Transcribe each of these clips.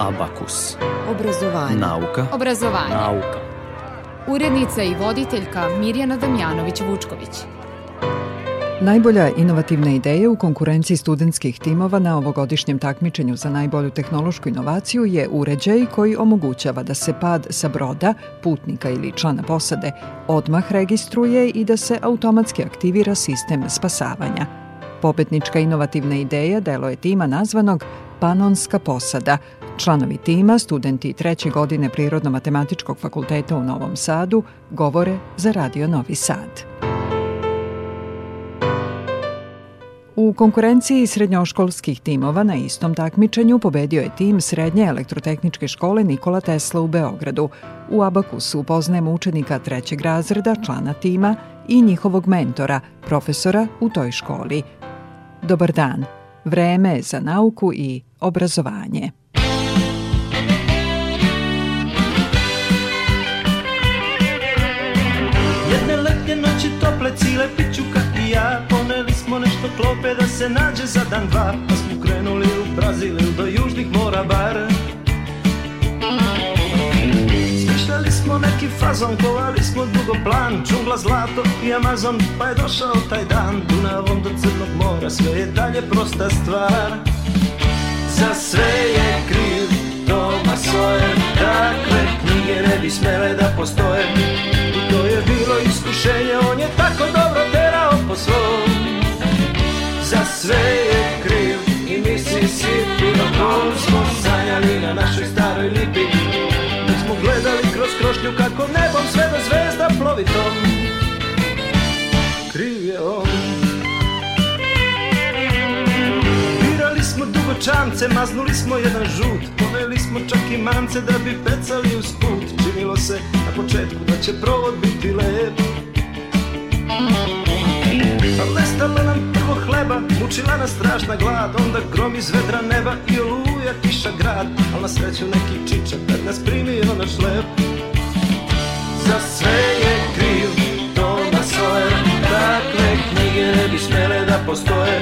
Abakus. Obrazovanje. Nauka. Obrazovanje. Nauka. Urednica i voditeljka Mirjana Damjanović-Vučković. Najbolja inovativna ideja u konkurenciji studentskih timova na ovogodišnjem takmičenju za najbolju tehnološku inovaciju je uređaj koji omogućava da se pad sa broda, putnika ili člana posade odmah registruje i da se automatski aktivira sistem spasavanja. Pobednička inovativna ideja delo je tima nazvanog Panonska posada. Članovi tima, studenti treće godine Prirodno-matematičkog fakulteta u Novom Sadu, govore za Radio Novi Sad. U konkurenciji srednjoškolskih timova na istom takmičenju pobedio je tim Srednje elektrotehničke škole Nikola Tesla u Beogradu. U Abakusu upoznajemo učenika trećeg razreda, člana tima i njihovog mentora, profesora u toj školi. Dobar dan. Vreme je za nauku i obrazovanje. Jedne letnje noći tople cile pićuka i ja Poneli smo nešto klope da se nađe za dan dva Pa smo krenuli u Brazil do južnih mora bar Smišljali smo neki fazon, kovali smo dugo plan Džungla, zlato i Amazon, pa je došao taj dan. Dunavom do Crnog mora, sve je dalje prosta stvar. Za sve je kriv Thomas Sawyer Takve knjige ne bi smele da postoje. I to je bilo iskušenje, on je tako dobro terao po svom. Za sve je kriv i Mississippi O kom smo sanjali na našoj staroj lipi krošnju kako nebom sve do zvezda plovi tom. Kriv je on. Birali smo dugo čamce, maznuli smo jedan žut Poneli smo čak i mance da bi pecali uz put. Činilo se na početku da će provod biti lep. Ali nestalo nam prvo hleba, mučila nas strašna glad Onda grom iz vedra neba i oluja kiša grad Al na sreću neki čiča kad nas primio na šlep Za sve je kriv Thomas Sawyer Takve knjige ne bi smele da postoje.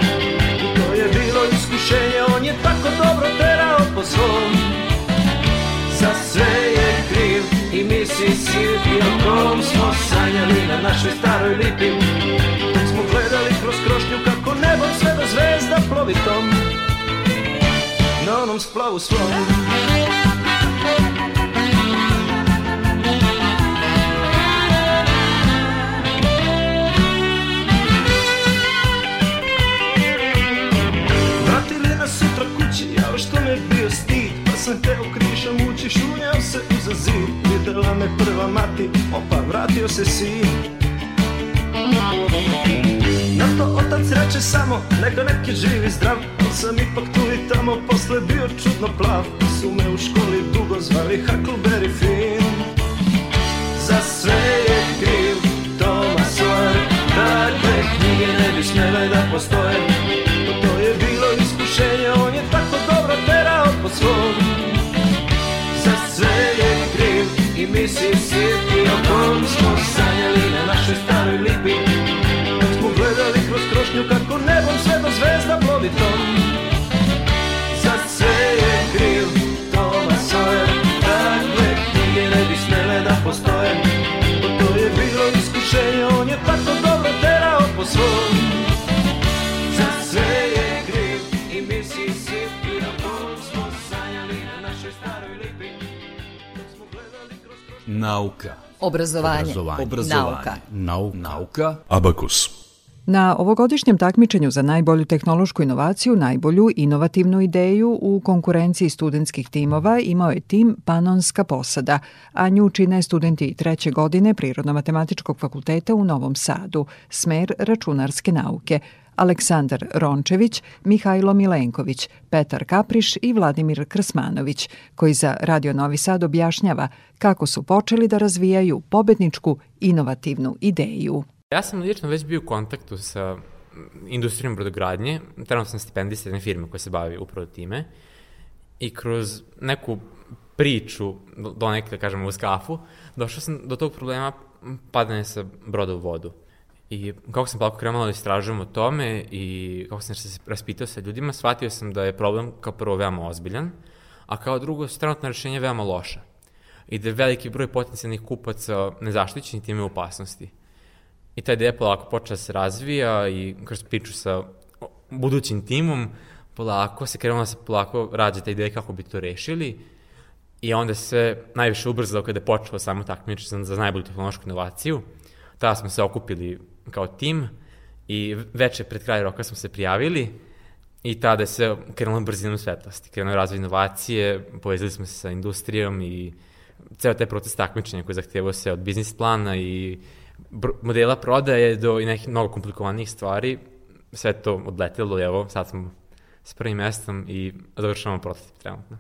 I to je bilo iskušenje On je tako dobro terao po svom. Za sve je kriv i Mississippi O kom smo sanjali na našoj staroj lipi. Dok smo gledali kroz krošnju kako nebom sve do zvezda plovi tom Na onom splavu svom. Vratili nas sutra kući, jao što me bio stid? Pa sam teo krišom ući, šunjao se uza zid. Videla me prva mati, opa, vratio se sin. Na to otac reče samo, neka neki živi zdrav. Al sam ipak tu i tamo, posle bio čudno plav. Su me u školi dugo zvali Huckleberry Finn. Za sve je kriv Thomas Sawyer Takve knjige ne bi smele da postoje. To je bilo iskušenje On je tako dobro terao po svom. Za sve je kriv i Mississippi O kom smo sanjali na našoj staroj lipi nebom sve do zvezda plovi tom Za sve je kriv Thomas Sawyer Takve knjige ne bi smele da postoje to je bilo iskušenje On je tako dobro terao po svom Za sve je kriv i smo sanjali na našoj staroj lipi Dok smo gledali kroz Nauka. Obrazovanje. Obrazovanje. Nauka. Nauka. Nauka. Abakus. Na ovogodišnjem takmičenju za najbolju tehnološku inovaciju, najbolju inovativnu ideju u konkurenciji studentskih timova imao je tim Panonska posada, a nju čine studenti treće godine Prirodno-matematičkog fakulteta u Novom Sadu, smer računarske nauke, Aleksandar Rončević, Mihajlo Milenković, Petar Kapriš i Vladimir Krsmanović, koji za Radio Novi Sad objašnjava kako su počeli da razvijaju pobedničku inovativnu ideju. Ja sam lično već bio u kontaktu sa industrijom brodogradnje, trenutno sam stipendista jedne firme koja se bavi upravo time i kroz neku priču, do- neke, da kažemo, uz kafu, došao sam do tog problema padanja sa broda u vodu. I kako sam polako krenuo da istražujem o tome i kako sam se raspitao sa ljudima, shvatio sam da je problem kao prvo veoma ozbiljan, a kao drugo su trenutna rešenja veoma loša i da je veliki broj potencijalnih kupaca nezaštićeni time u opasnosti. I ta ideja polako počela da se razvija i kroz priču sa budućim timom, polako se krenula da se polako rađa ta ideja kako bi to rešili i onda se najviše ubrzalo kada je počelo samo takmičenje za, najbolju tehnološku inovaciju. Tada smo se okupili kao tim i veče pred kraj roka smo se prijavili i tada je se krenulo brzinom svetlosti, krenulo razvoj inovacije, povezali smo se sa industrijom i ceo taj proces takmičenja koji zahtjevao se od biznis plana i modela prodaje do i nekih mnogo komplikovanih stvari, sve to odletelo i evo, sad smo s prvim mestom i završavamo prototip trenutno.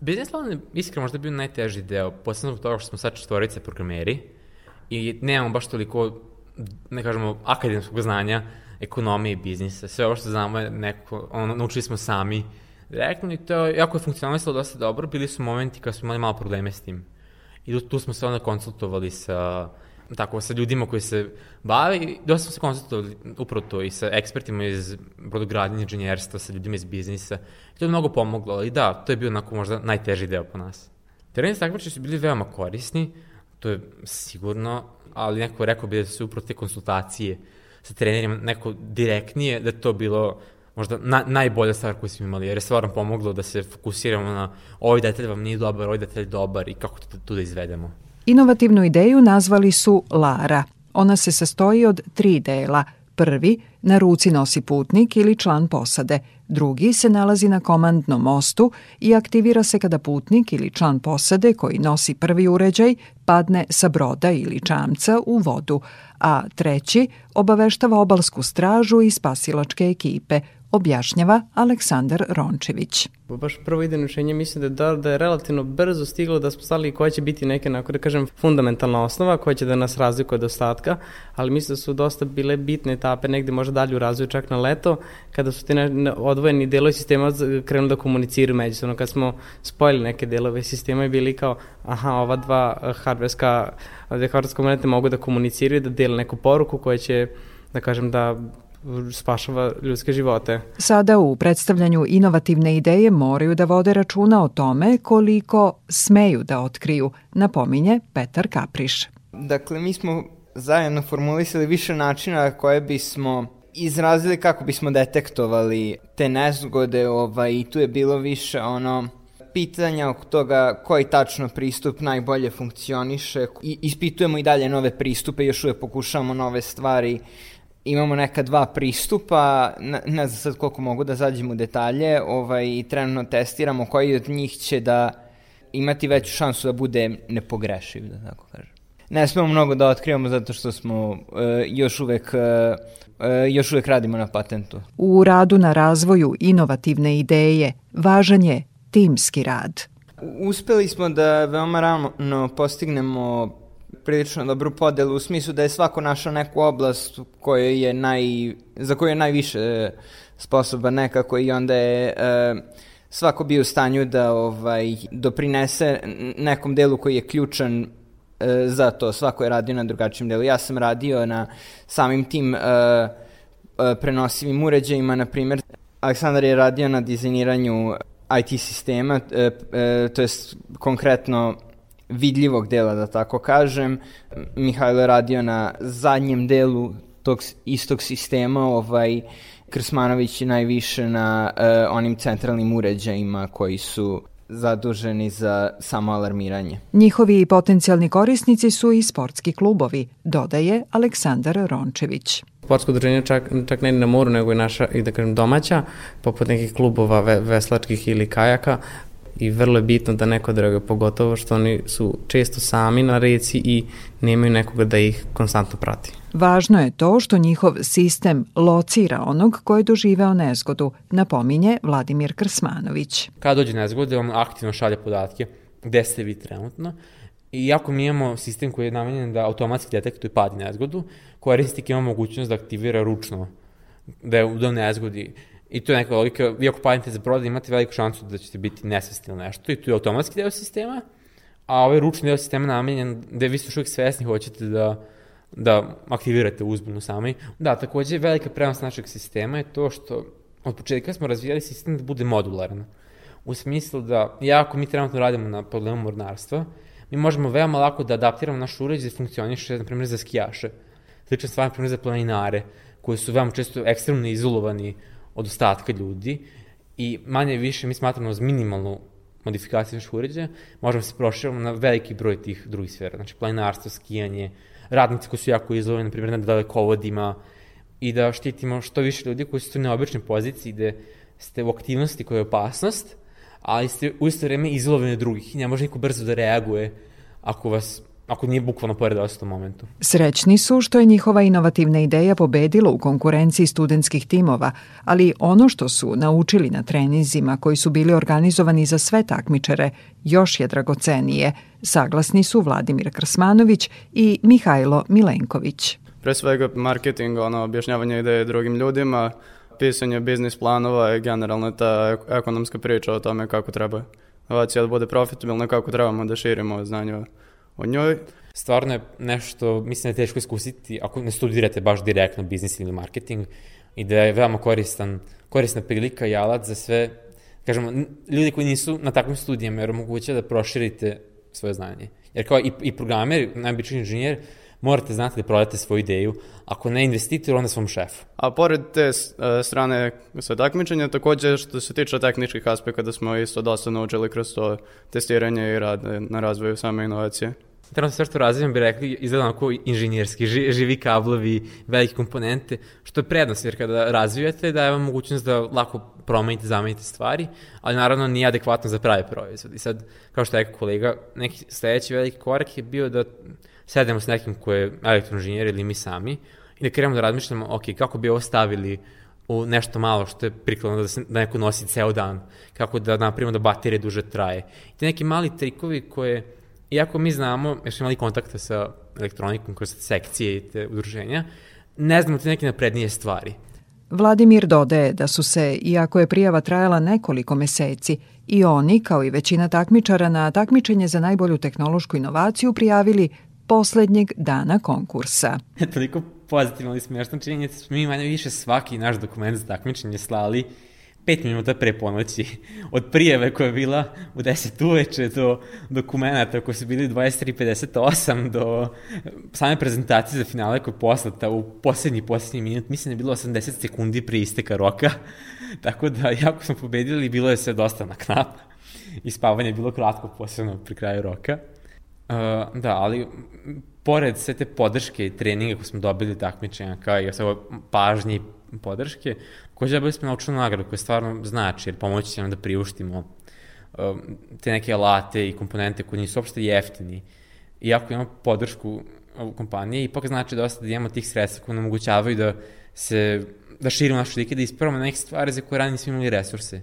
Biznis plan je iskreno možda bio najteži deo, posebno zbog toga što smo sad četvorice programeri i nemamo baš toliko, ne kažemo, akademskog znanja ekonomije i biznisa. Sve ovo što znamo je neko, ono, naučili smo sami direktno i to je, jako je funkcionalisalo dosta dobro. Bili su momenti kad smo imali malo probleme s tim. I tu, tu smo se onda konsultovali sa tako, sa ljudima koji se bave i dosta smo se konsultovali upravo to i sa ekspertima iz brodogradnje, inženjerstva, sa ljudima iz biznisa. I to je mnogo pomoglo, ali da, to je bio onako možda najteži deo po nas. Tereni takmičenja su bili veoma korisni, to je sigurno, ali neko rekao bi da su upravo te konsultacije sa trenerima neko direktnije, da to bilo možda na, najbolja stvar koju smo imali, jer je stvarno pomoglo da se fokusiramo na ovaj detalj vam nije dobar, ovaj detalj dobar i kako to tu da izvedemo. Inovativnu ideju nazvali su Lara. Ona se sastoji od tri dela. Prvi, na ruci nosi putnik ili član posade. Drugi se nalazi na komandnom mostu i aktivira se kada putnik ili član posade koji nosi prvi uređaj padne sa broda ili čamca u vodu, a treći obaveštava obalsku stražu i spasilačke ekipe – objašnjava Aleksandar Rončević. Baš prvo idejno rešenje mislim da, da, da je relativno brzo stiglo da smo stali koja će biti neke, nako da kažem, fundamentalna osnova koja će da nas razlikuje od ostatka, ali mislim da su dosta bile bitne etape negde možda dalje u razvoju čak na leto, kada su ti odvojeni delovi sistema krenuli da komuniciraju međusobno, kad smo spojili neke delove sistema i bili kao, aha, ova dva hardverska, dve hardverska komponente mogu da komuniciraju, da dele neku poruku koja će da kažem da spašava ljudske živote. Sada u predstavljanju inovativne ideje moraju da vode računa o tome koliko smeju da otkriju, napominje Petar Kapriš. Dakle, mi smo zajedno formulisali više načina koje bismo izrazili kako bismo detektovali te nezgode ovaj, i tu je bilo više ono pitanja oko toga koji tačno pristup najbolje funkcioniše i ispitujemo i dalje nove pristupe, još uvek pokušavamo nove stvari imamo neka dva pristupa, ne, ne znam sad koliko mogu da zađem u detalje, ovaj, i trenutno testiramo koji od njih će da imati veću šansu da bude nepogrešiv, da tako kažem. Ne smemo mnogo da otkrivamo zato što smo uh, još uvek uh, još uvek radimo na patentu. U radu na razvoju inovativne ideje važan je timski rad. Uspeli smo da veoma rano postignemo prilično dobru podelu u smislu da je svako našao neku oblast koje je naj, za koju je najviše sposoban nekako i onda je e, svako bio u stanju da ovaj doprinese nekom delu koji je ključan e, za to. Svako je radio na drugačijem delu. Ja sam radio na samim tim e, e, prenosivim uređajima, na primjer, Aleksandar je radio na dizajniranju IT sistema, e, e, to je konkretno vidljivog dela, da tako kažem. Mihajlo je radio na zadnjem delu tog istog sistema, ovaj, Krsmanović je najviše na uh, onim centralnim uređajima koji su zaduženi za samo alarmiranje. Njihovi potencijalni korisnici su i sportski klubovi, dodaje Aleksandar Rončević sportsko udruženje čak, čak ne na moru, nego i naša, i da kažem, domaća, poput nekih klubova ve, veslačkih ili kajaka, i vrlo je bitno da neko draga, pogotovo što oni su često sami na reci i nemaju nekoga da ih konstantno prati. Važno je to što njihov sistem locira onog ko je doživeo nezgodu, napominje Vladimir Krsmanović. Kada dođe nezgoda, on aktivno šalje podatke gde ste vi trenutno I jako mi imamo sistem koji je namenjen da automatski detektuje pad i nezgodu, korisnik ima mogućnost da aktivira ručno, da je u nezgodi I to je neka logika, vi ako padnete za broda imate veliku šansu da ćete biti nesvesni ili nešto i tu je automatski deo sistema, a ovaj ručni deo sistema namenjen da vi ste uvijek svesni hoćete da, da aktivirate uzbunu sami. Da, takođe velika prenost našeg sistema je to što od početka smo razvijali sistem da bude modularan. u smislu da, jako mi trenutno radimo na problemu mornarstva, mi možemo veoma lako da adaptiramo naš uređaj da funkcioniše, na primjer, za skijaše. Slična stvar, na primjer, za planinare, koji su veoma često ekstremno izolovani od ostatka ljudi i manje više mi smatramo uz minimalnu modifikaciju naših uređaja, možemo se proširati na veliki broj tih drugih sfera, znači planinarstvo, skijanje, radnici koji su jako izolovani, na primjer, na dalekovodima, i da štitimo što više ljudi koji su u neobičnoj poziciji gde ste u aktivnosti koja je opasnost, ali ste u isto vreme od drugih i ne može niko brzo da reaguje ako vas ako nije bukvalno pored u momentu. Srećni su što je njihova inovativna ideja pobedila u konkurenciji studentskih timova, ali ono što su naučili na treninzima koji su bili organizovani za sve takmičare još je dragocenije, saglasni su Vladimir Krsmanović i Mihajlo Milenković. Pre svega marketing, ono, objašnjavanje ideje drugim ljudima, pisanje biznis planova i generalno ta ekonomska priča o tome kako treba inovacija da bude profitabilna, kako trebamo da širimo znanje o njoj. Stvarno je nešto, mislim da je teško iskusiti ako ne studirate baš direktno biznis ili marketing i da je veoma koristan, korisna prilika i alat za sve, kažemo, ljudi koji nisu na takvim studijama, jer omoguće da proširite svoje znanje. Jer kao i, i programer, najobičniji inženjer, morate znati da prodate svoju ideju, ako ne investitor, onda svom šefu. A pored te uh, strane sa takmičenja, takođe što se tiče tehničkih aspekata, da smo isto dosta naučili kroz to testiranje i rad na razvoju same inovacije. Trenutno sve što razvijem bi rekli izgleda onako inženjerski, živi kablovi, velike komponente, što je prednost, jer kada razvijate daje vam mogućnost da lako promenite, zamenite stvari, ali naravno nije adekvatno za pravi proizvod. I sad, kao što je rekao kolega, neki sledeći veliki korak je bio da sedemo s nekim ko je elektroinženjer ili mi sami i da krenemo da razmišljamo, ok, kako bi ovo stavili u nešto malo što je prikladno da, se, da neko nosi ceo dan, kako da napravimo da baterije duže traje. I te neki mali trikovi koje, iako mi znamo, jer smo imali kontakte sa elektronikom kroz sekcije i te udruženja, ne znamo te neke naprednije stvari. Vladimir dodaje da su se, iako je prijava trajala nekoliko meseci, i oni, kao i većina takmičara na takmičenje za najbolju tehnološku inovaciju, prijavili poslednjeg dana konkursa. Toliko pozitivno i smiješno činjenica, smo mi manje više svaki naš dokument za takmičenje slali 5 minuta pre ponoći. Od prijeve koja je bila u 10 uveče do dokumenta koji su bili 23.58 do same prezentacije za finale koja je poslata u poslednji, poslednji minut. Mislim da je bilo 80 sekundi pre isteka roka. Tako da, jako smo pobedili, bilo je sve dosta na knap. I spavanje je bilo kratko, posebno pri kraju roka. Uh, da, ali pored sve te podrške i treninga koje smo dobili takmičenja, kao i sve pažnje i podrške, koje dobili smo naučnu nagradu koja stvarno znači, jer pomoći će nam da priuštimo uh, te neke alate i komponente koje nisu uopšte jeftini. Iako imamo podršku kompanije, ipak znači dosta da imamo tih sredstva koje nam omogućavaju da se da širimo našu slike, da ispravamo neke stvari za koje ranije nismo imali resurse.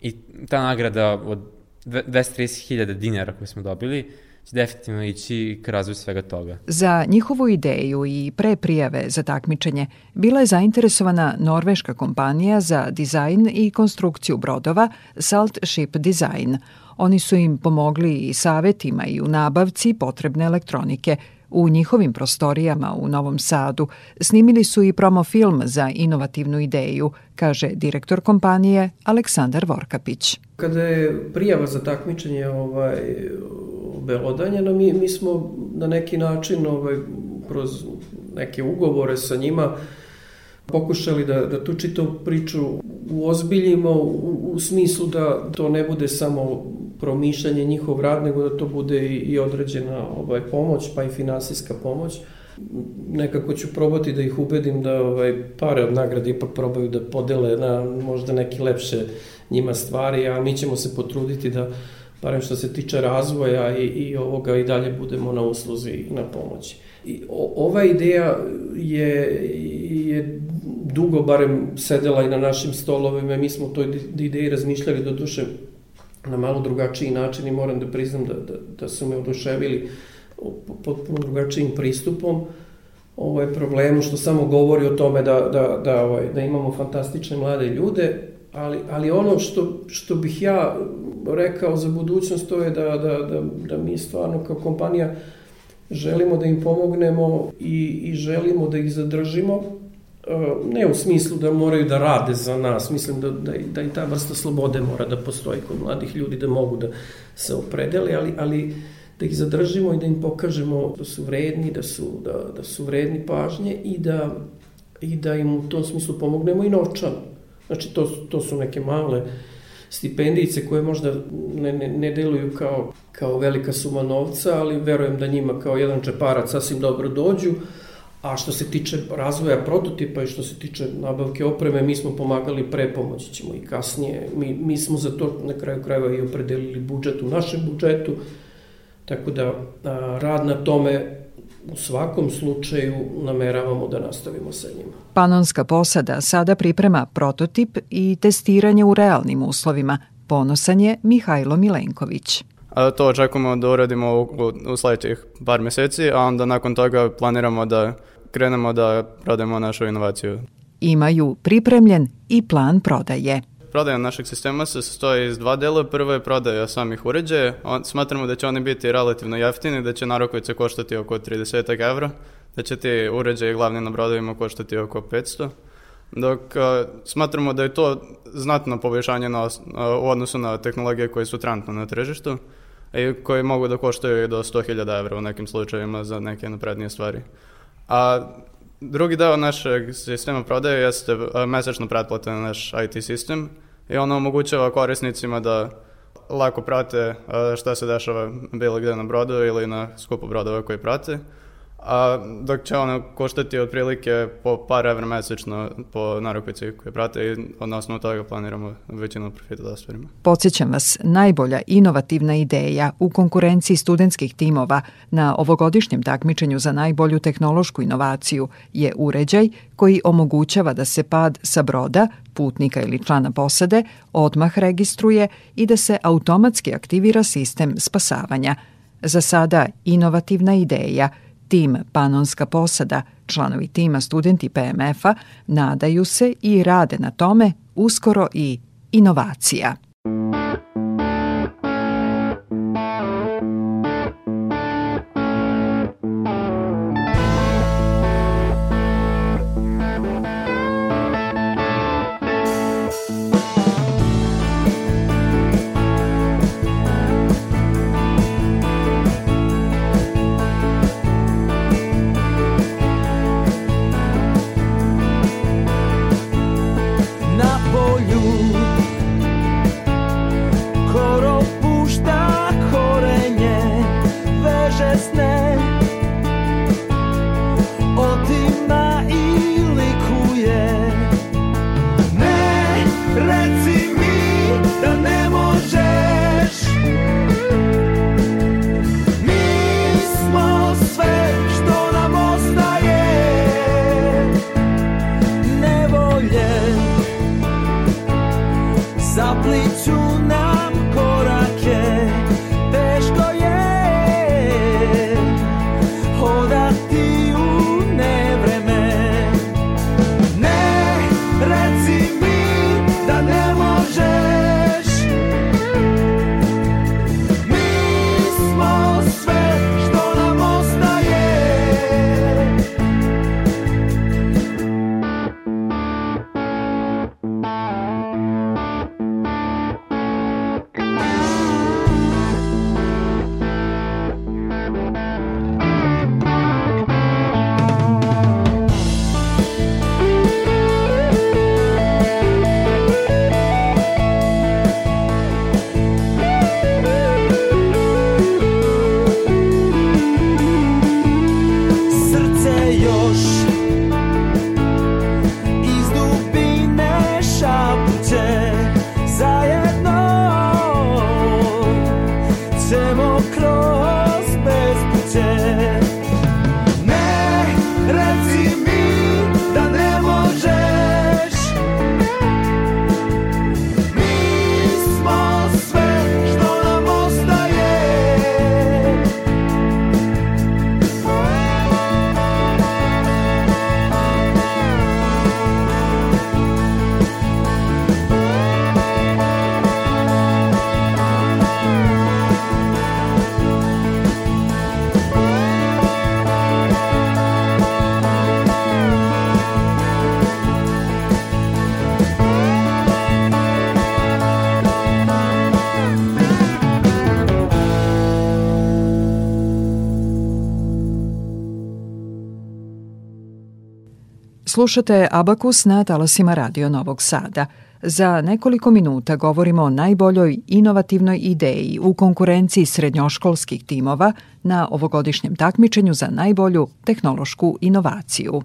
I ta nagrada od 230.000 dinara koje smo dobili, će definitivno ići k razvoju svega toga. Za njihovu ideju i pre prijave za takmičenje bila je zainteresovana norveška kompanija za dizajn i konstrukciju brodova Salt Ship Design. Oni su im pomogli i savetima i u nabavci potrebne elektronike – u njihovim prostorijama u Novom Sadu snimili su i promofilm za inovativnu ideju, kaže direktor kompanije Aleksandar Vorkapić. Kada je prijava za takmičenje ovaj, obelodanjena, mi, mi smo na neki način ovaj, kroz neke ugovore sa njima pokušali da, da tu čitavu priču uozbiljimo u, u smislu da to ne bude samo promišljanje njihov rad, nego da to bude i, i određena ovaj, pomoć, pa i finansijska pomoć. Nekako ću probati da ih ubedim da ovaj, pare od nagrade ipak probaju da podele na možda neke lepše njima stvari, a mi ćemo se potruditi da barem što se tiče razvoja i, i ovoga i dalje budemo na usluzi i na pomoći. I, o, ova ideja je, je dugo barem sedela i na našim stolovima, mi smo toj ideji razmišljali do duše na malo drugačiji način i moram da priznam da, da, da su me oduševili potpuno drugačijim pristupom. Ovaj problemu što samo govori o tome da, da, da, ovaj, da imamo fantastične mlade ljude, ali, ali ono što, što bih ja rekao za budućnost to je da, da, da, da mi stvarno kao kompanija želimo da im pomognemo i, i želimo da ih zadržimo ne u smislu da moraju da rade za nas, mislim da, da, da i ta vrsta slobode mora da postoji kod mladih ljudi, da mogu da se opredele, ali, ali da ih zadržimo i da im pokažemo da su vredni, da su, da, da su vredni pažnje i da, i da im u tom smislu pomognemo i novčano. Znači, to, to su neke male stipendijice koje možda ne, ne, ne deluju kao, kao velika suma novca, ali verujem da njima kao jedan čeparac sasvim dobro dođu, A što se tiče razvoja prototipa i što se tiče nabavke opreme, mi smo pomagali pre, pomoći ćemo i kasnije. Mi, mi smo za to na kraju krajeva i opredelili budžet u našem budžetu, tako da a, rad na tome u svakom slučaju nameravamo da nastavimo sa njima. Panonska posada sada priprema prototip i testiranje u realnim uslovima. Ponosan je Mihajlo Milenković. A to očekujemo da uradimo u, u, u sledećih par meseci, a onda nakon toga planiramo da krenemo da prodajemo našu inovaciju. Imaju pripremljen i plan prodaje. Prodaja našeg sistema se sastoji iz dva dela. Prvo je prodaja samih uređaja. On, smatramo da će oni biti relativno jeftini, da će narokovice koštati oko 30 evra, da će ti uređaji glavni na brodovima koštati oko 500 dok smatramo da je to znatno poboljšanje na, u odnosu na tehnologije koje su trenutno na tržištu i koje mogu da koštaju do 100.000 evra u nekim slučajevima za neke naprednije stvari. A drugi deo našeg sistema prodaje jeste mesečna pretplata na naš IT sistem i ono omogućava korisnicima da lako prate šta se dešava bilo gde na brodu ili na skupu brodova koji prate a dok će ono koštati otprilike po par evra mesečno po narukvici koje prate i na osnovu toga planiramo većinu profita da ostvarimo. Podsjećam vas, najbolja inovativna ideja u konkurenciji studentskih timova na ovogodišnjem takmičenju za najbolju tehnološku inovaciju je uređaj koji omogućava da se pad sa broda, putnika ili člana posade odmah registruje i da se automatski aktivira sistem spasavanja. Za sada inovativna ideja – Tim Panonska posada, članovi tima studenti PMF-a, nadaju se i rade na tome uskoro i inovacija. Slušate Abakus na talasima Radio Novog Sada. Za nekoliko minuta govorimo o najboljoj inovativnoj ideji u konkurenciji srednjoškolskih timova na ovogodišnjem takmičenju za najbolju tehnološku inovaciju.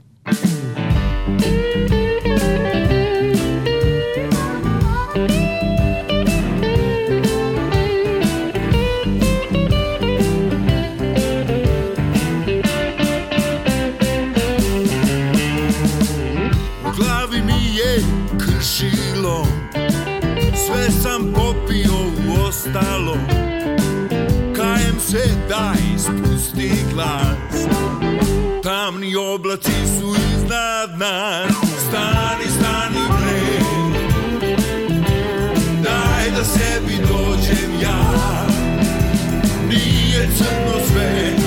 Ostalo Kajem se daj spusti glas. Tamni oblaci su iznad nas. Stani, stani bre. Daj da sebi dođem ja. Nije crno sve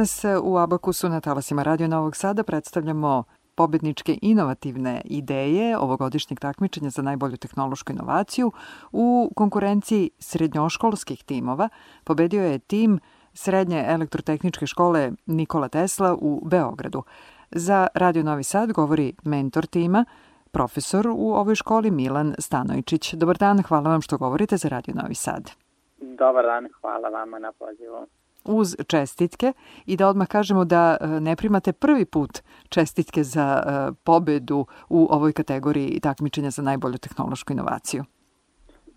Danas u Abakusu na talasima Radio Novog Sada predstavljamo pobedničke inovativne ideje ovogodišnjeg takmičenja za najbolju tehnološku inovaciju. U konkurenciji srednjoškolskih timova pobedio je tim Srednje elektrotehničke škole Nikola Tesla u Beogradu. Za Radio Novi Sad govori mentor tima, profesor u ovoj školi Milan Stanojičić. Dobar dan, hvala vam što govorite za Radio Novi Sad. Dobar dan, hvala vama na pozivu. Uz čestitke i da odmah kažemo da e, ne primate prvi put čestitke za e, pobedu u ovoj kategoriji takmičenja za najbolju tehnološku inovaciju.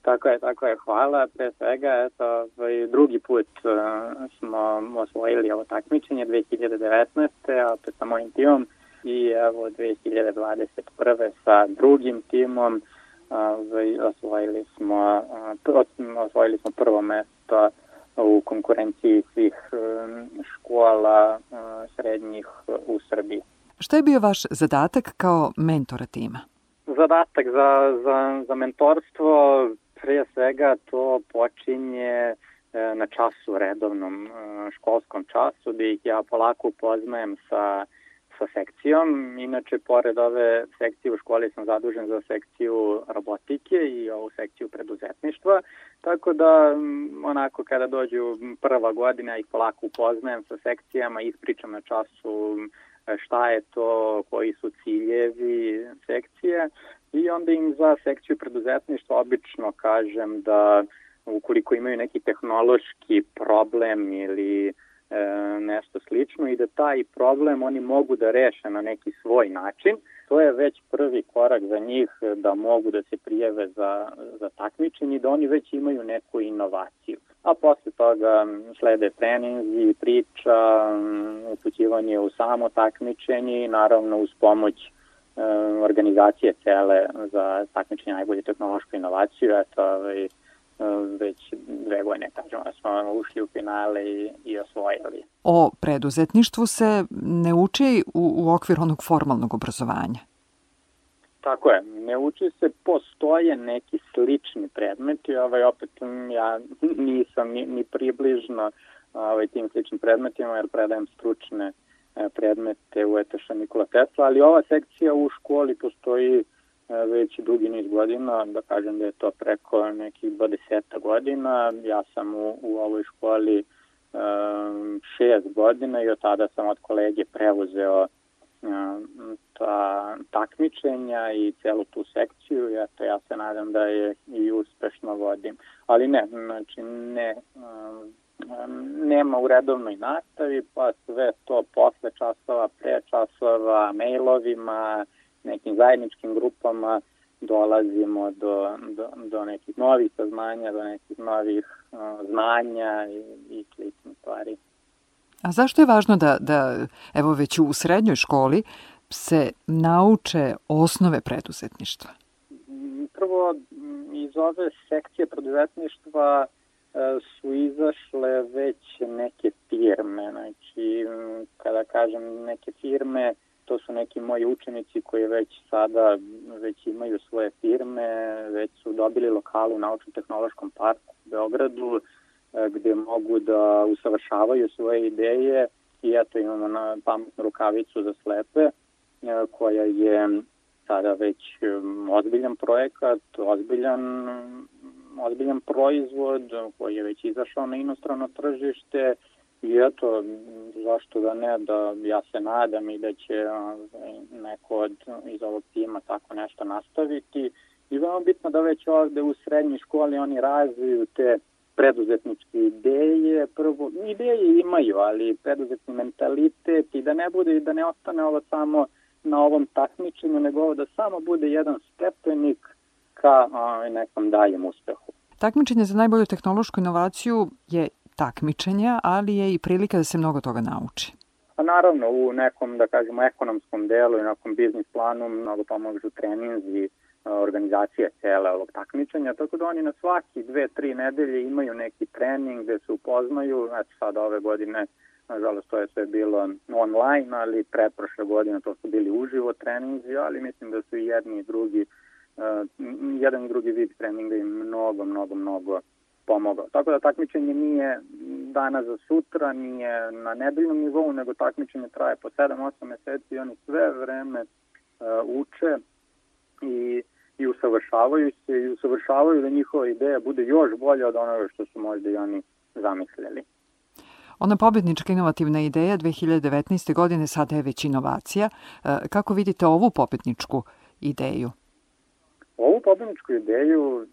Tako je, tako je, hvala. Pre svega, eto, ovaj, drugi put uh, smo osvojili ovo takmičenje 2019. a opet sa mojim timom i evo 2021. sa drugim timom ovaj, osvojili smo osvojili smo prvo mesto u konkurenciji svih um, škola uh, srednjih u Srbiji. Šta je bio vaš zadatak kao mentora tima? Zadatak za, za, za mentorstvo pre svega to počinje e, na času redovnom, školskom času, gde ih ja polako upoznajem sa, sa sekcijom. Inače, pored ove sekcije u školi sam zadužen za sekciju robotike i ovu sekciju preduzetništva, tako da onako kada dođu prva godina ih polako upoznajem sa sekcijama, ispričam na času šta je to, koji su ciljevi sekcije i onda im za sekciju preduzetništva obično kažem da ukoliko imaju neki tehnološki problem ili nešto slično i da taj problem oni mogu da reše na neki svoj način. To je već prvi korak za njih da mogu da se prijeve za, za takmičenje i da oni već imaju neku inovaciju. A posle toga slede treninzi, priča, upućivanje u samo takmičenje i naravno uz pomoć e, organizacije cele za takmičenje najbolje tehnološku inovaciju, eto, ovaj, već dve godine, kažemo, da smo ušli u finale i, i osvojili. O preduzetništvu se ne uči u, u okviru onog formalnog obrazovanja. Tako je, ne uči se, postoje neki slični predmeti, ovaj, opet ja nisam ni, ni približno ovaj, tim sličnim predmetima, jer predajem stručne e, predmete u ETŠ Nikola Tesla, ali ova sekcija u školi postoji E, već dugi niz godina, da kažem da je to preko nekih 20 godina. Ja sam u, u ovoj školi um, šest godina i od tada sam od kolege preuzeo um, ta takmičenja i celu tu sekciju i eto ja se nadam da je i uspešno vodim. Ali ne, znači ne, um, nema u redovnoj nastavi, pa sve to posle časova, pre časova, mailovima, nekim zajedničkim grupama dolazimo do, do, do nekih novih saznanja, do nekih novih uh, znanja i, i slične stvari. A zašto je važno da, da, evo već u srednjoj školi, se nauče osnove preduzetništva? Prvo, iz ove sekcije preduzetništva su izašle već neke firme. Znači, kada kažem neke firme, to su neki moji učenici koji već sada već imaju svoje firme, već su dobili lokal u Naučno-tehnološkom parku u Beogradu e, gde mogu da usavršavaju svoje ideje i eto imamo na pametnu rukavicu za slepe e, koja je sada već ozbiljan projekat, ozbiljan, ozbiljan proizvod koji je već izašao na inostrano tržište I eto, zašto da ne, da ja se nadam i da će neko od, iz ovog tima tako nešto nastaviti. I veoma bitno da već ovde u srednjoj školi oni razviju te preduzetničke ideje, prvo, ideje imaju, ali preduzetni mentalitet i da ne bude i da ne ostane ovo samo na ovom takmičenju, nego ovo da samo bude jedan stepenik ka ovaj, nekom daljem uspehu. Takmičenje za najbolju tehnološku inovaciju je takmičenja, ali je i prilika da se mnogo toga nauči. A naravno, u nekom, da kažemo, ekonomskom delu i nekom biznis planu mnogo pomožu treninzi, organizacije cele ovog takmičenja, tako da oni na svaki dve, tri nedelje imaju neki trening gde se upoznaju, znači sad ove godine, nažalost to je sve bilo online, ali pretprošle godine to su bili uživo treninzi, ali mislim da su i jedni i drugi, jedan i drugi vid treninga im mnogo, mnogo, mnogo pomogao. Tako da takmičenje nije dana za sutra, nije na nedeljnom nivou, nego takmičenje traje po 7-8 meseci i oni sve vreme uh, uče i, i usavršavaju se i usavršavaju da njihova ideja bude još bolja od onoga što su možda i oni zamislili. Ona pobednička inovativna ideja 2019. godine sada je već inovacija. E, kako vidite ovu pobedničku ideju? Ovu pobedničku ideju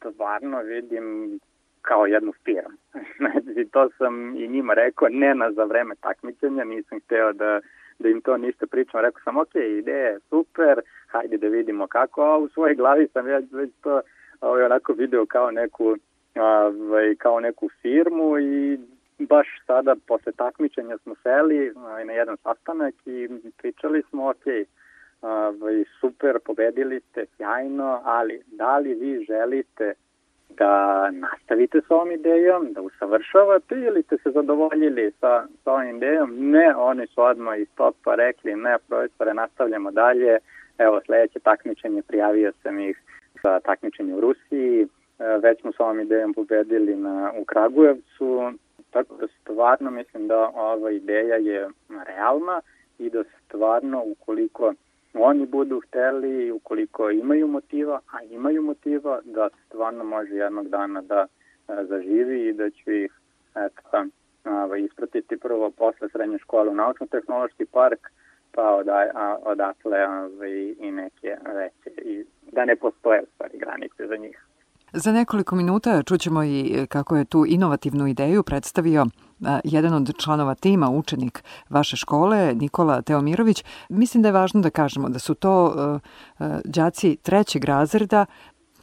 stvarno vidim kao jednu firmu. znači, to sam i njima rekao, ne na za vreme takmičenja, nisam hteo da, da im to ništa pričam. Rekao sam, ok, ideja je super, hajde da vidimo kako, a u svojoj glavi sam već, već to ovaj, onako video kao neku, ovaj, kao neku firmu i baš sada posle takmičenja smo seli ovaj, na jedan sastanak i pričali smo, ok, ovaj, super, pobedili ste, sjajno, ali da li vi želite da nastavite sa ovom idejom, da usavršavate ili ste se zadovoljili sa, sa ovom idejom? Ne, oni su odmah iz topa rekli, ne, profesore, nastavljamo dalje, evo sledeće takmičenje, prijavio sam ih za takmičenje u Rusiji, e, već smo sa ovom idejom pobedili na, u Kragujevcu, tako da stvarno mislim da ova ideja je realna i da stvarno ukoliko oni budu hteli, ukoliko imaju motiva, a imaju motiva, da stvarno može jednog dana da a, zaživi i da će ih eto, a, ispratiti prvo posle srednje škole u Naučno-tehnološki park, pa oda, a, odatle a, i neke veće, i da ne postoje stvari granice za njih. Za nekoliko minuta čućemo i kako je tu inovativnu ideju predstavio jedan od članova tima, učenik vaše škole, Nikola Teomirović. Mislim da je važno da kažemo da su to uh, đaci trećeg razreda,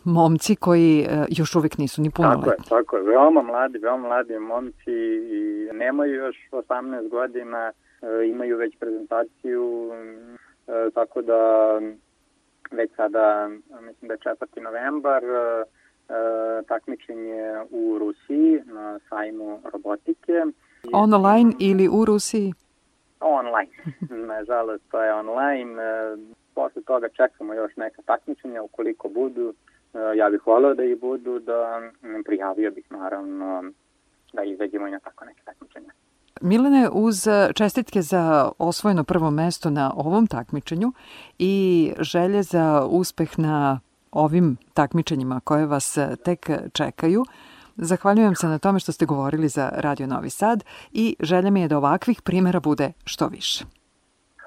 momci koji još uvek nisu ni punoletni. Tako je, tako je. Veoma mladi, veoma mladi momci i nemaju još 18 godina, imaju već prezentaciju, tako da već sada, mislim da je 4. novembar, e, takmičenje u Rusiji na sajmu robotike. Online ili u Rusiji? Online. Nažalost, to je online. E, posle toga čekamo još neka takmičenja, ukoliko budu, e, ja bih voleo da ih budu, da prijavio bih naravno da izađemo i na tako neke takmičenja. Milene, uz čestitke za osvojeno prvo mesto na ovom takmičenju i želje za uspeh na ovim takmičenjima koje vas tek čekaju, zahvaljujem se na tome što ste govorili za Radio Novi Sad i želja mi je da ovakvih primera bude što više.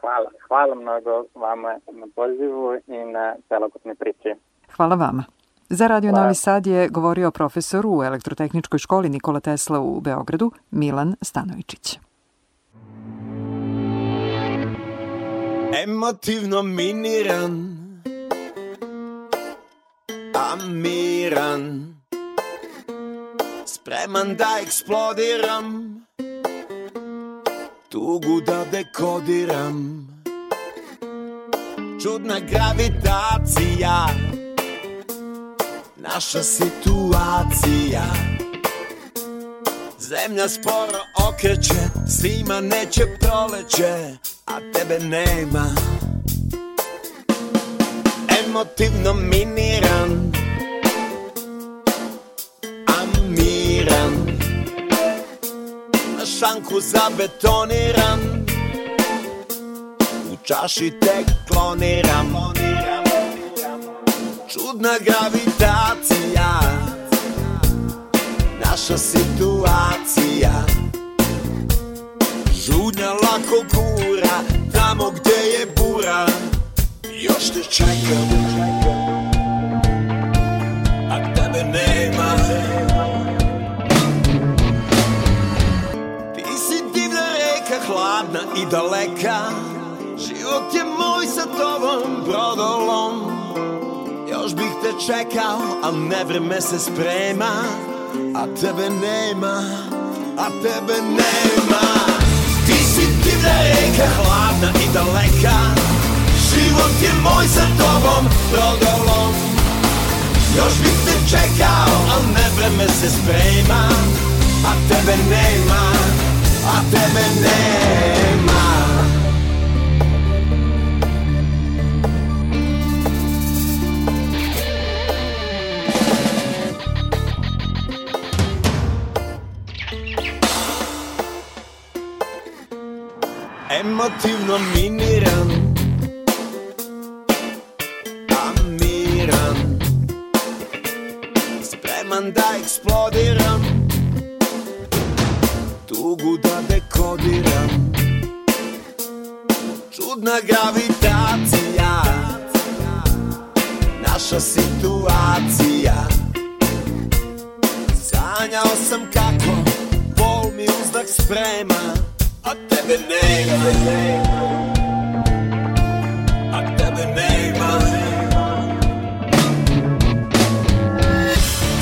Hvala, hvala mnogo vama na pozivu i na celokupne priče. Hvala vama. Za Radio Novi Sad je govorio profesor u elektrotehničkoj školi Nikola Tesla u Beogradu, Milan Stanovičić. Emotivno miniran Amiran Spreman da eksplodiram. Tugu da dekodiram. Čudna gravitacija. Naša situacija. Zemlja sporo okreće, svima neće proleće, a tebe nema. Emotivno miniran, šanku zabetoniran, u čaši tek kloniram. Čudna gravitacija. Naša situacija. Žudnja lako kura Tamo gde je bura. Još te čekam. A Hladna i daleka. Život je moj sa tobom Brodolom. Još bih te čekao, a nevreme se sprema. A tebe nema, a tebe nema. Ti si divna reka, hladna i daleka. Život je moj sa tobom, brodolom. Još bih te čekao, a nevreme se sprema. A tebe nema, a tebe nema. Emotivno miniran. Amiran. Spreman da eksplodiram dekodiram Čudna gravitacija Naša situacija. Sanjao sam kako Bol mi uzdah sprema a tebe nema. A tebe nema.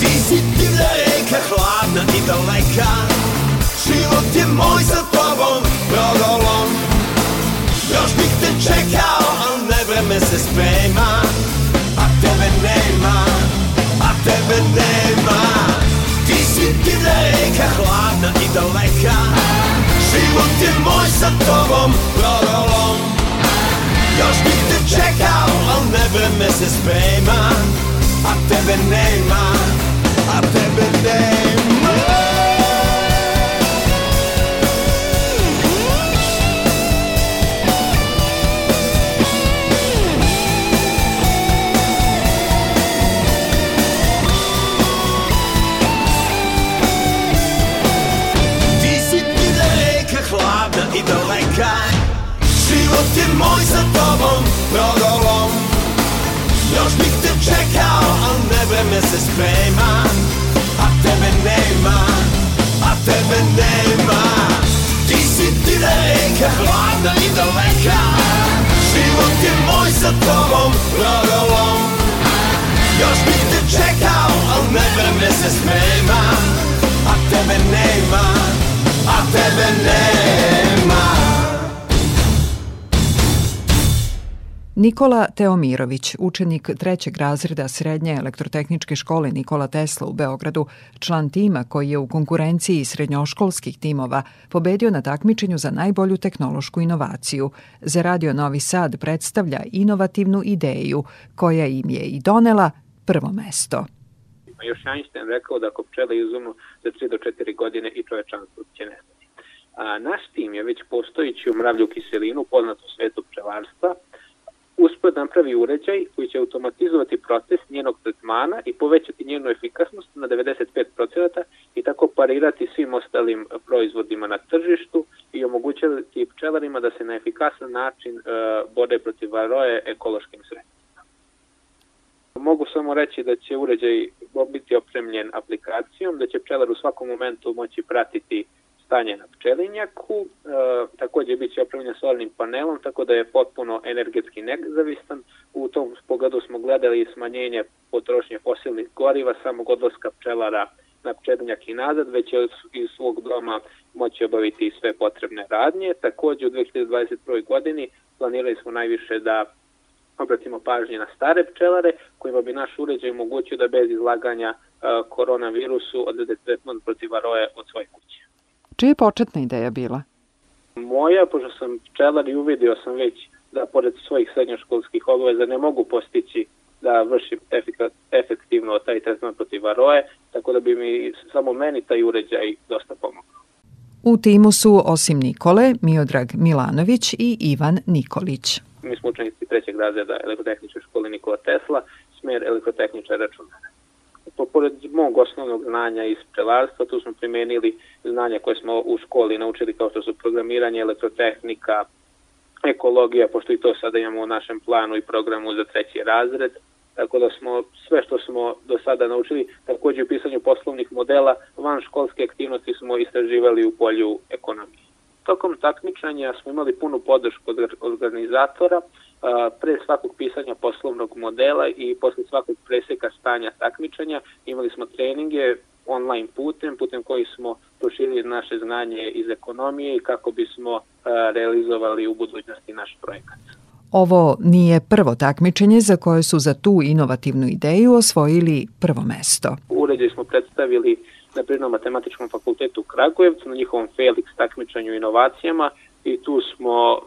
Ti si divna reka, hladna i daleka Život je moj sa tobom, brodolom Još bih te čekao, al ne vreme se sprema A tebe nema, a tebe nema Ti si divna reka, hladna i daleka Život je moj sa tobom, brodolom Još bih te čekao, al ne vreme se sprema A tebe nema, a tebe nema moj sa tobom, brodolom Još bih te čekao, al ne vreme vreme se sprema A tebe nema, a tebe nema. Ti si ti da reka, hladna i daleka Život je moj sa tobom, brodolom Još bih te čekao, al ne vreme se sprema A tebe nema, a tebe nema Nikola Teomirović, učenik trećeg razreda Srednje elektrotehničke škole Nikola Tesla u Beogradu, član tima koji je u konkurenciji srednjoškolskih timova pobedio na takmičenju za najbolju tehnološku inovaciju. Za Radio Novi Sad predstavlja inovativnu ideju koja im je i donela prvo mesto. Još Einstein rekao da ako pčele izumnu za 3 do 4 godine i čovečanstvo će nestati. A, naš tim je već postojići u mravlju kiselinu, poznat u svetu pčelarstva, uspio da napravi uređaj koji će automatizovati proces njenog tretmana i povećati njenu efikasnost na 95% i tako parirati svim ostalim proizvodima na tržištu i omogućati pčelarima da se na efikasan način uh, bore protiv varoje ekološkim sredstvima. Mogu samo reći da će uređaj biti opremljen aplikacijom, da će pčelar u svakom momentu moći pratiti stanje na pčelinjaku, e, takođe bit će opremljen solarnim panelom, tako da je potpuno energetski nezavistan. U tom pogledu smo gledali smanjenje potrošnje fosilnih goriva, samog odlaska pčelara na pčelinjak i nazad, već će iz svog doma moći obaviti sve potrebne radnje. Takođe u 2021. godini planirali smo najviše da obratimo pažnje na stare pčelare, kojima bi naš uređaj omogućio da bez izlaganja uh, koronavirusu odrede tretman protiv varoje od svoje kuće. Čija je početna ideja bila? Moja, pošto sam pčelar i uvidio sam već da pored svojih srednjoškolskih obaveza ne mogu postići da vršim efektivno taj tretman protiv varoje, tako da bi mi samo meni taj uređaj dosta pomogao. U timu su osim Nikole, Miodrag Milanović i Ivan Nikolić. Mi smo učenici trećeg razreda elektrotehničke škole Nikola Tesla, smer elektrotehniča računara pored mog osnovnog znanja iz pčelarstva, tu smo primenili znanja koje smo u školi naučili kao što su programiranje, elektrotehnika, ekologija, pošto i to sada imamo u našem planu i programu za treći razred, tako da smo sve što smo do sada naučili, takođe u pisanju poslovnih modela, van školske aktivnosti smo istraživali u polju ekonomije. Tokom takmičanja smo imali punu podršku od organizatora, pre svakog pisanja poslovnog modela i posle svakog preseka stanja takmičanja imali smo treninge online putem, putem koji smo proširili naše znanje iz ekonomije i kako bismo realizovali u budućnosti naš projekat. Ovo nije prvo takmičenje za koje su za tu inovativnu ideju osvojili prvo mesto. Uređaj smo predstavili na Prirodnom matematičkom fakultetu u Kragujevcu na njihovom Felix takmičanju inovacijama i tu smo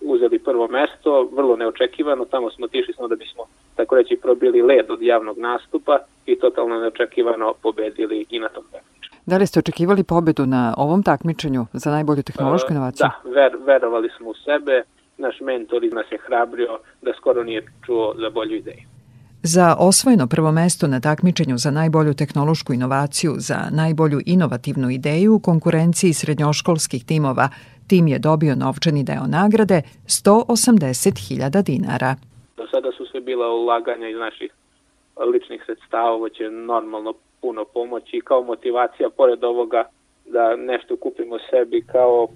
uzeli prvo mesto, vrlo neočekivano, tamo smo tišli samo da bismo, tako reći, probili led od javnog nastupa i totalno neočekivano pobedili i na tom takmičenju. Da li ste očekivali pobedu na ovom takmičenju za najbolju tehnološku inovaciju? Da, ver, verovali smo u sebe, naš mentor nas je hrabrio da skoro nije čuo za bolju ideju. Za osvojeno prvo mesto na takmičenju za najbolju tehnološku inovaciju za najbolju inovativnu ideju u konkurenciji srednjoškolskih timova Tim je dobio novčani deo nagrade 180.000 dinara. Do sada su sve bila ulaganja iz naših ličnih sredstava, ovo će normalno puno pomoći i kao motivacija pored ovoga da nešto kupimo sebi kao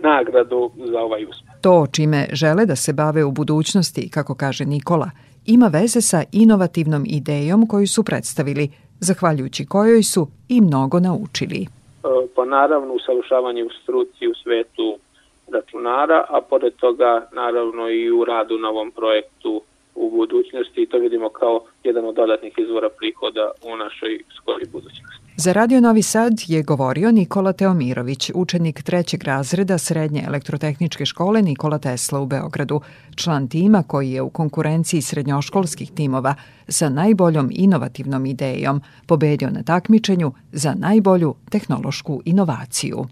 nagradu za ovaj uspeh. To čime žele da se bave u budućnosti, kako kaže Nikola, ima veze sa inovativnom idejom koju su predstavili, zahvaljujući kojoj su i mnogo naučili. E, pa naravno usavršavanje u struci u svetu računara, a pored toga naravno i u radu na ovom projektu u budućnosti i to vidimo kao jedan od dodatnih izvora prihoda u našoj skori budućnosti. Za Radio Novi Sad je govorio Nikola Teomirović, učenik trećeg razreda Srednje elektrotehničke škole Nikola Tesla u Beogradu, član tima koji je u konkurenciji srednjoškolskih timova sa najboljom inovativnom idejom pobedio na takmičenju za najbolju tehnološku inovaciju.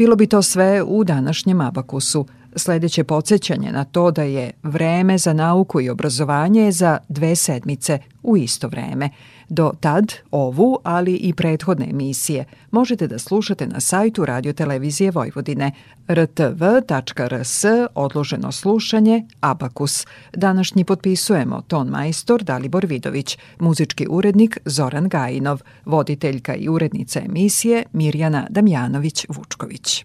Bilo bi to sve u današnjem abakusu. Sledeće podsjećanje na to da je vreme za nauku i obrazovanje za dve sedmice u isto vreme. Do tad ovu, ali i prethodne emisije možete da slušate na sajtu Radio Televizije Vojvodine rtv.rs odloženo slušanje Abakus. Današnji potpisujemo ton majstor Dalibor Vidović, muzički urednik Zoran Gajinov, voditeljka i urednica emisije Mirjana Damjanović-Vučković.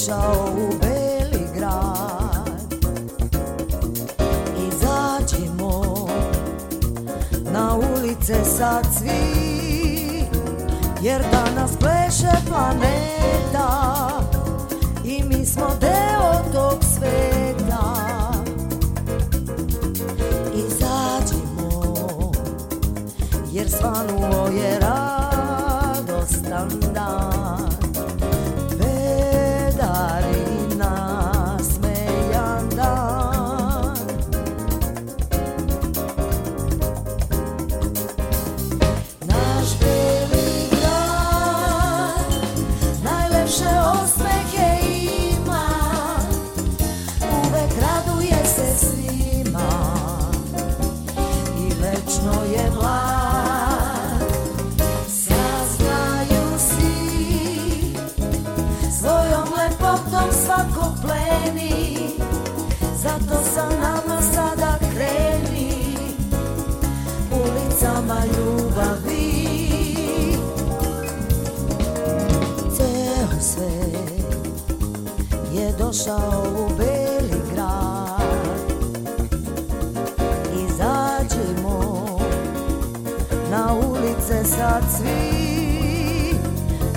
došao u Beli grad. Izađimo na ulice sad svi jer danas pleše planeta i mi smo deo tog sveta. Izađimo jer svanuo je radostan dan došao u Beli grad Izađimo na ulice sad svi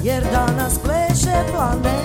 Jer danas pleše planeta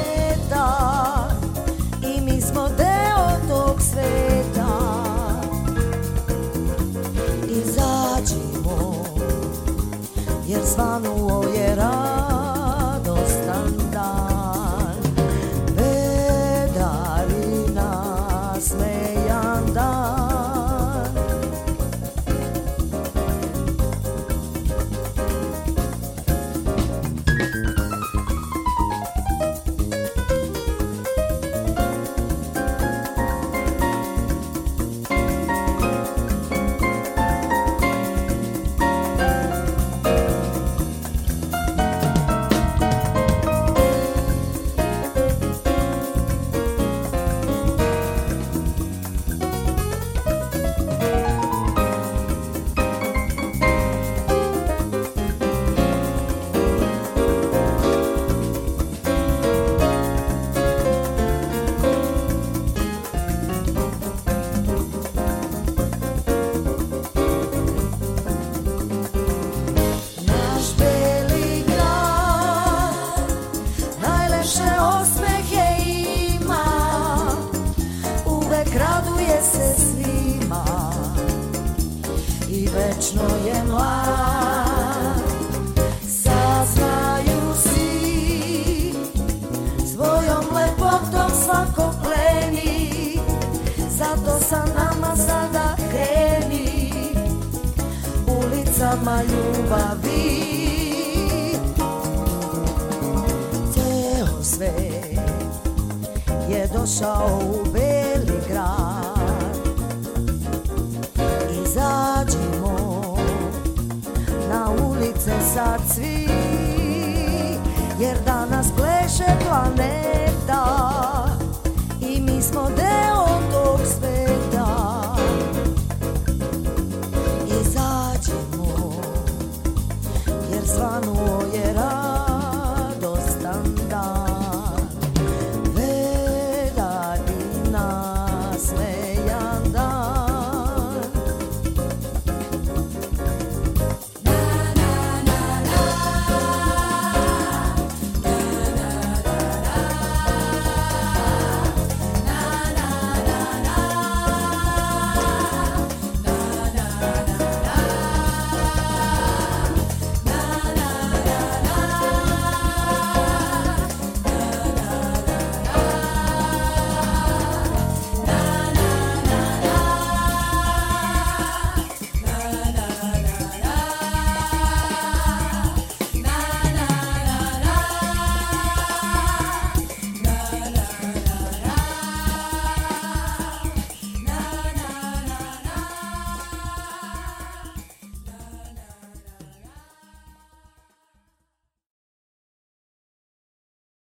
ulicama ljubavi. Ceo svet je došao u Beli grad. Izađimo na ulice sad svi Jer danas pleše planeta